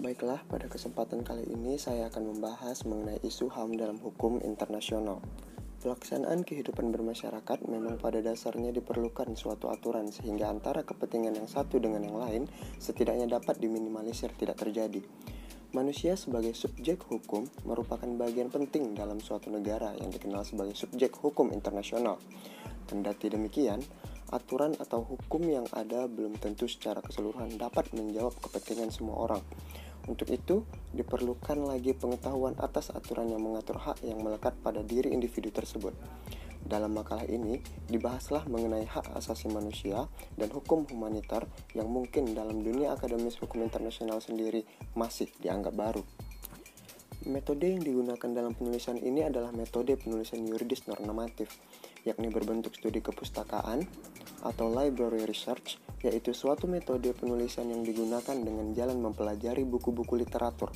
Baiklah, pada kesempatan kali ini saya akan membahas mengenai isu HAM dalam hukum internasional. Pelaksanaan kehidupan bermasyarakat memang pada dasarnya diperlukan suatu aturan sehingga antara kepentingan yang satu dengan yang lain setidaknya dapat diminimalisir tidak terjadi. Manusia sebagai subjek hukum merupakan bagian penting dalam suatu negara yang dikenal sebagai subjek hukum internasional. Kendati demikian, aturan atau hukum yang ada belum tentu secara keseluruhan dapat menjawab kepentingan semua orang. Untuk itu, diperlukan lagi pengetahuan atas aturan yang mengatur hak yang melekat pada diri individu tersebut. Dalam makalah ini, dibahaslah mengenai hak asasi manusia dan hukum humanitar yang mungkin dalam dunia akademis hukum internasional sendiri masih dianggap baru. Metode yang digunakan dalam penulisan ini adalah metode penulisan yuridis normatif, yakni berbentuk studi kepustakaan atau library research yaitu suatu metode penulisan yang digunakan dengan jalan mempelajari buku-buku literatur,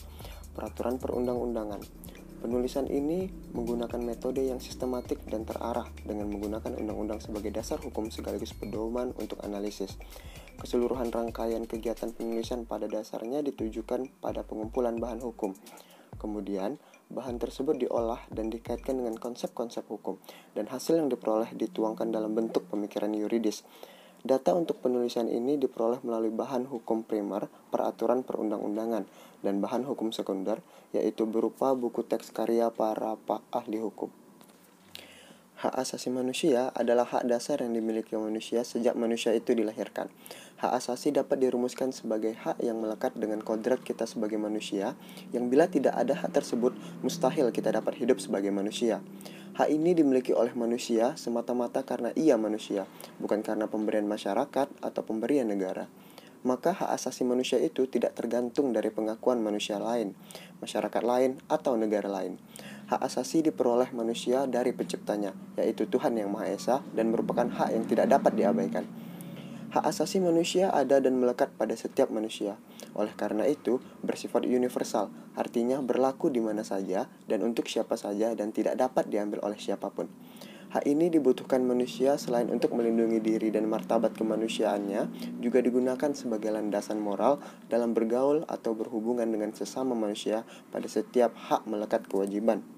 peraturan perundang-undangan. Penulisan ini menggunakan metode yang sistematik dan terarah dengan menggunakan undang-undang sebagai dasar hukum sekaligus pedoman untuk analisis. Keseluruhan rangkaian kegiatan penulisan pada dasarnya ditujukan pada pengumpulan bahan hukum. Kemudian, bahan tersebut diolah dan dikaitkan dengan konsep-konsep hukum, dan hasil yang diperoleh dituangkan dalam bentuk pemikiran yuridis. Data untuk penulisan ini diperoleh melalui bahan hukum primer, peraturan perundang-undangan, dan bahan hukum sekunder, yaitu berupa buku teks karya para pak ahli hukum. Hak asasi manusia adalah hak dasar yang dimiliki manusia sejak manusia itu dilahirkan. Hak asasi dapat dirumuskan sebagai hak yang melekat dengan kodrat kita sebagai manusia, yang bila tidak ada hak tersebut, mustahil kita dapat hidup sebagai manusia. Hak ini dimiliki oleh manusia semata-mata karena ia manusia, bukan karena pemberian masyarakat atau pemberian negara. Maka hak asasi manusia itu tidak tergantung dari pengakuan manusia lain, masyarakat lain, atau negara lain. Hak asasi diperoleh manusia dari penciptanya, yaitu Tuhan Yang Maha Esa, dan merupakan hak yang tidak dapat diabaikan. Hak asasi manusia ada dan melekat pada setiap manusia. Oleh karena itu, bersifat universal, artinya berlaku di mana saja dan untuk siapa saja dan tidak dapat diambil oleh siapa pun. Hak ini dibutuhkan manusia selain untuk melindungi diri dan martabat kemanusiaannya, juga digunakan sebagai landasan moral dalam bergaul atau berhubungan dengan sesama manusia pada setiap hak melekat kewajiban.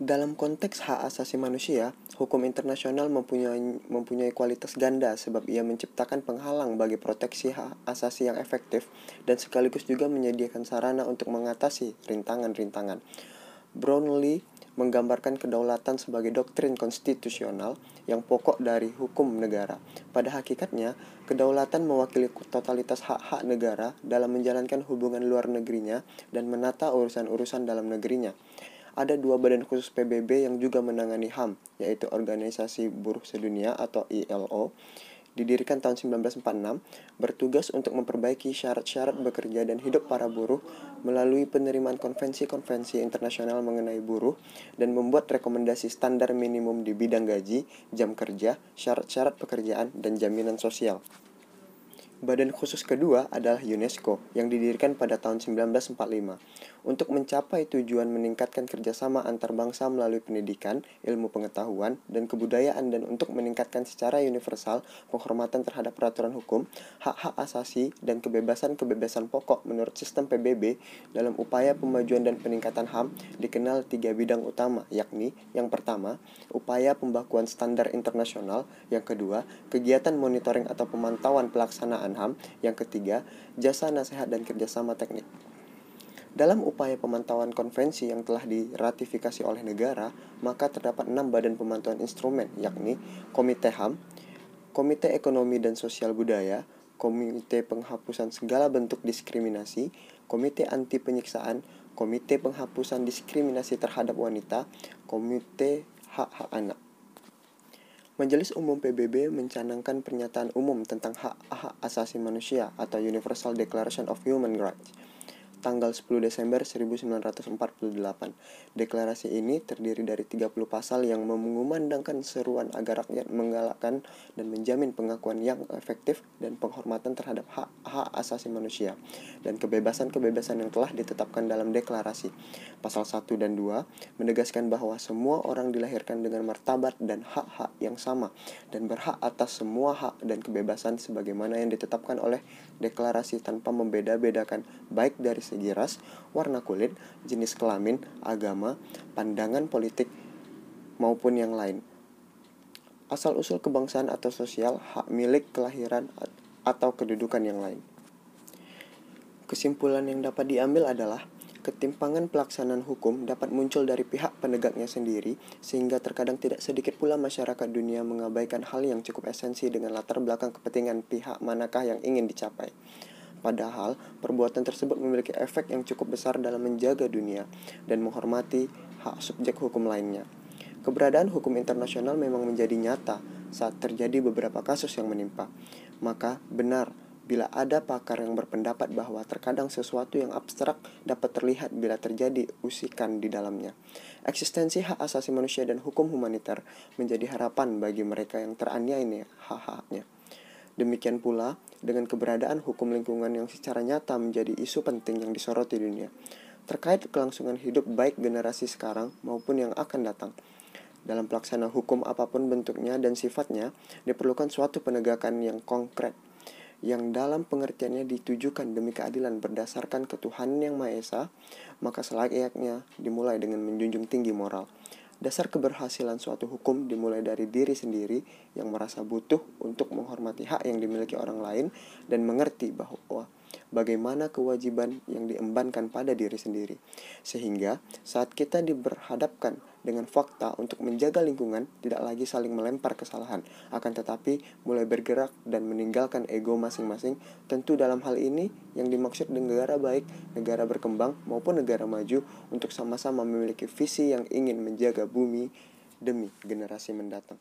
Dalam konteks hak asasi manusia, hukum internasional mempunyai, mempunyai kualitas ganda sebab ia menciptakan penghalang bagi proteksi hak asasi yang efektif dan sekaligus juga menyediakan sarana untuk mengatasi rintangan-rintangan. Brownlee menggambarkan kedaulatan sebagai doktrin konstitusional yang pokok dari hukum negara. Pada hakikatnya, kedaulatan mewakili totalitas hak-hak negara dalam menjalankan hubungan luar negerinya dan menata urusan-urusan dalam negerinya ada dua badan khusus PBB yang juga menangani HAM, yaitu Organisasi Buruh Sedunia atau ILO, didirikan tahun 1946, bertugas untuk memperbaiki syarat-syarat bekerja dan hidup para buruh melalui penerimaan konvensi-konvensi internasional mengenai buruh dan membuat rekomendasi standar minimum di bidang gaji, jam kerja, syarat-syarat pekerjaan, dan jaminan sosial. Badan khusus kedua adalah UNESCO yang didirikan pada tahun 1945 untuk mencapai tujuan meningkatkan kerjasama antar bangsa melalui pendidikan, ilmu pengetahuan, dan kebudayaan dan untuk meningkatkan secara universal penghormatan terhadap peraturan hukum, hak-hak asasi, dan kebebasan-kebebasan pokok menurut sistem PBB dalam upaya pemajuan dan peningkatan HAM dikenal tiga bidang utama yakni yang pertama, upaya pembakuan standar internasional, yang kedua, kegiatan monitoring atau pemantauan pelaksanaan HAM. Yang ketiga, jasa nasihat dan kerjasama teknik. Dalam upaya pemantauan konvensi yang telah diratifikasi oleh negara, maka terdapat enam badan pemantauan instrumen, yakni Komite HAM, Komite Ekonomi dan Sosial Budaya, Komite Penghapusan Segala Bentuk Diskriminasi, Komite Anti Penyiksaan, Komite Penghapusan Diskriminasi Terhadap Wanita, Komite Hak-Hak Anak. Majelis Umum PBB mencanangkan pernyataan umum tentang hak-hak asasi manusia atau Universal Declaration of Human Rights. Tanggal 10 Desember 1948. Deklarasi ini terdiri dari 30 pasal yang mengumandangkan seruan agar rakyat menggalakkan dan menjamin pengakuan yang efektif dan penghormatan terhadap hak-hak asasi manusia dan kebebasan-kebebasan yang telah ditetapkan dalam deklarasi. Pasal 1 dan 2 menegaskan bahwa semua orang dilahirkan dengan martabat dan hak-hak yang sama dan berhak atas semua hak dan kebebasan sebagaimana yang ditetapkan oleh deklarasi tanpa membeda-bedakan baik dari segi ras, warna kulit, jenis kelamin, agama, pandangan politik, maupun yang lain. Asal-usul kebangsaan atau sosial, hak milik kelahiran atau kedudukan yang lain. Kesimpulan yang dapat diambil adalah ketimpangan pelaksanaan hukum dapat muncul dari pihak penegaknya sendiri, sehingga terkadang tidak sedikit pula masyarakat dunia mengabaikan hal yang cukup esensi dengan latar belakang kepentingan pihak manakah yang ingin dicapai. Padahal, perbuatan tersebut memiliki efek yang cukup besar dalam menjaga dunia dan menghormati hak subjek hukum lainnya. Keberadaan hukum internasional memang menjadi nyata saat terjadi beberapa kasus yang menimpa. Maka, benar bila ada pakar yang berpendapat bahwa terkadang sesuatu yang abstrak dapat terlihat bila terjadi usikan di dalamnya. Eksistensi hak asasi manusia dan hukum humaniter menjadi harapan bagi mereka yang teraniaya hak-haknya. Demikian pula dengan keberadaan hukum lingkungan yang secara nyata menjadi isu penting yang disoroti dunia terkait kelangsungan hidup baik generasi sekarang maupun yang akan datang. Dalam pelaksana hukum apa pun bentuknya dan sifatnya, diperlukan suatu penegakan yang konkret yang dalam pengertiannya ditujukan demi keadilan berdasarkan ketuhanan yang Maha Esa, maka selayaknya dimulai dengan menjunjung tinggi moral. Dasar keberhasilan suatu hukum dimulai dari diri sendiri yang merasa butuh untuk menghormati hak yang dimiliki orang lain dan mengerti bahwa bagaimana kewajiban yang diembankan pada diri sendiri. Sehingga saat kita diberhadapkan dengan fakta untuk menjaga lingkungan tidak lagi saling melempar kesalahan, akan tetapi mulai bergerak dan meninggalkan ego masing-masing. Tentu dalam hal ini yang dimaksud negara baik, negara berkembang maupun negara maju untuk sama-sama memiliki visi yang ingin menjaga bumi demi generasi mendatang.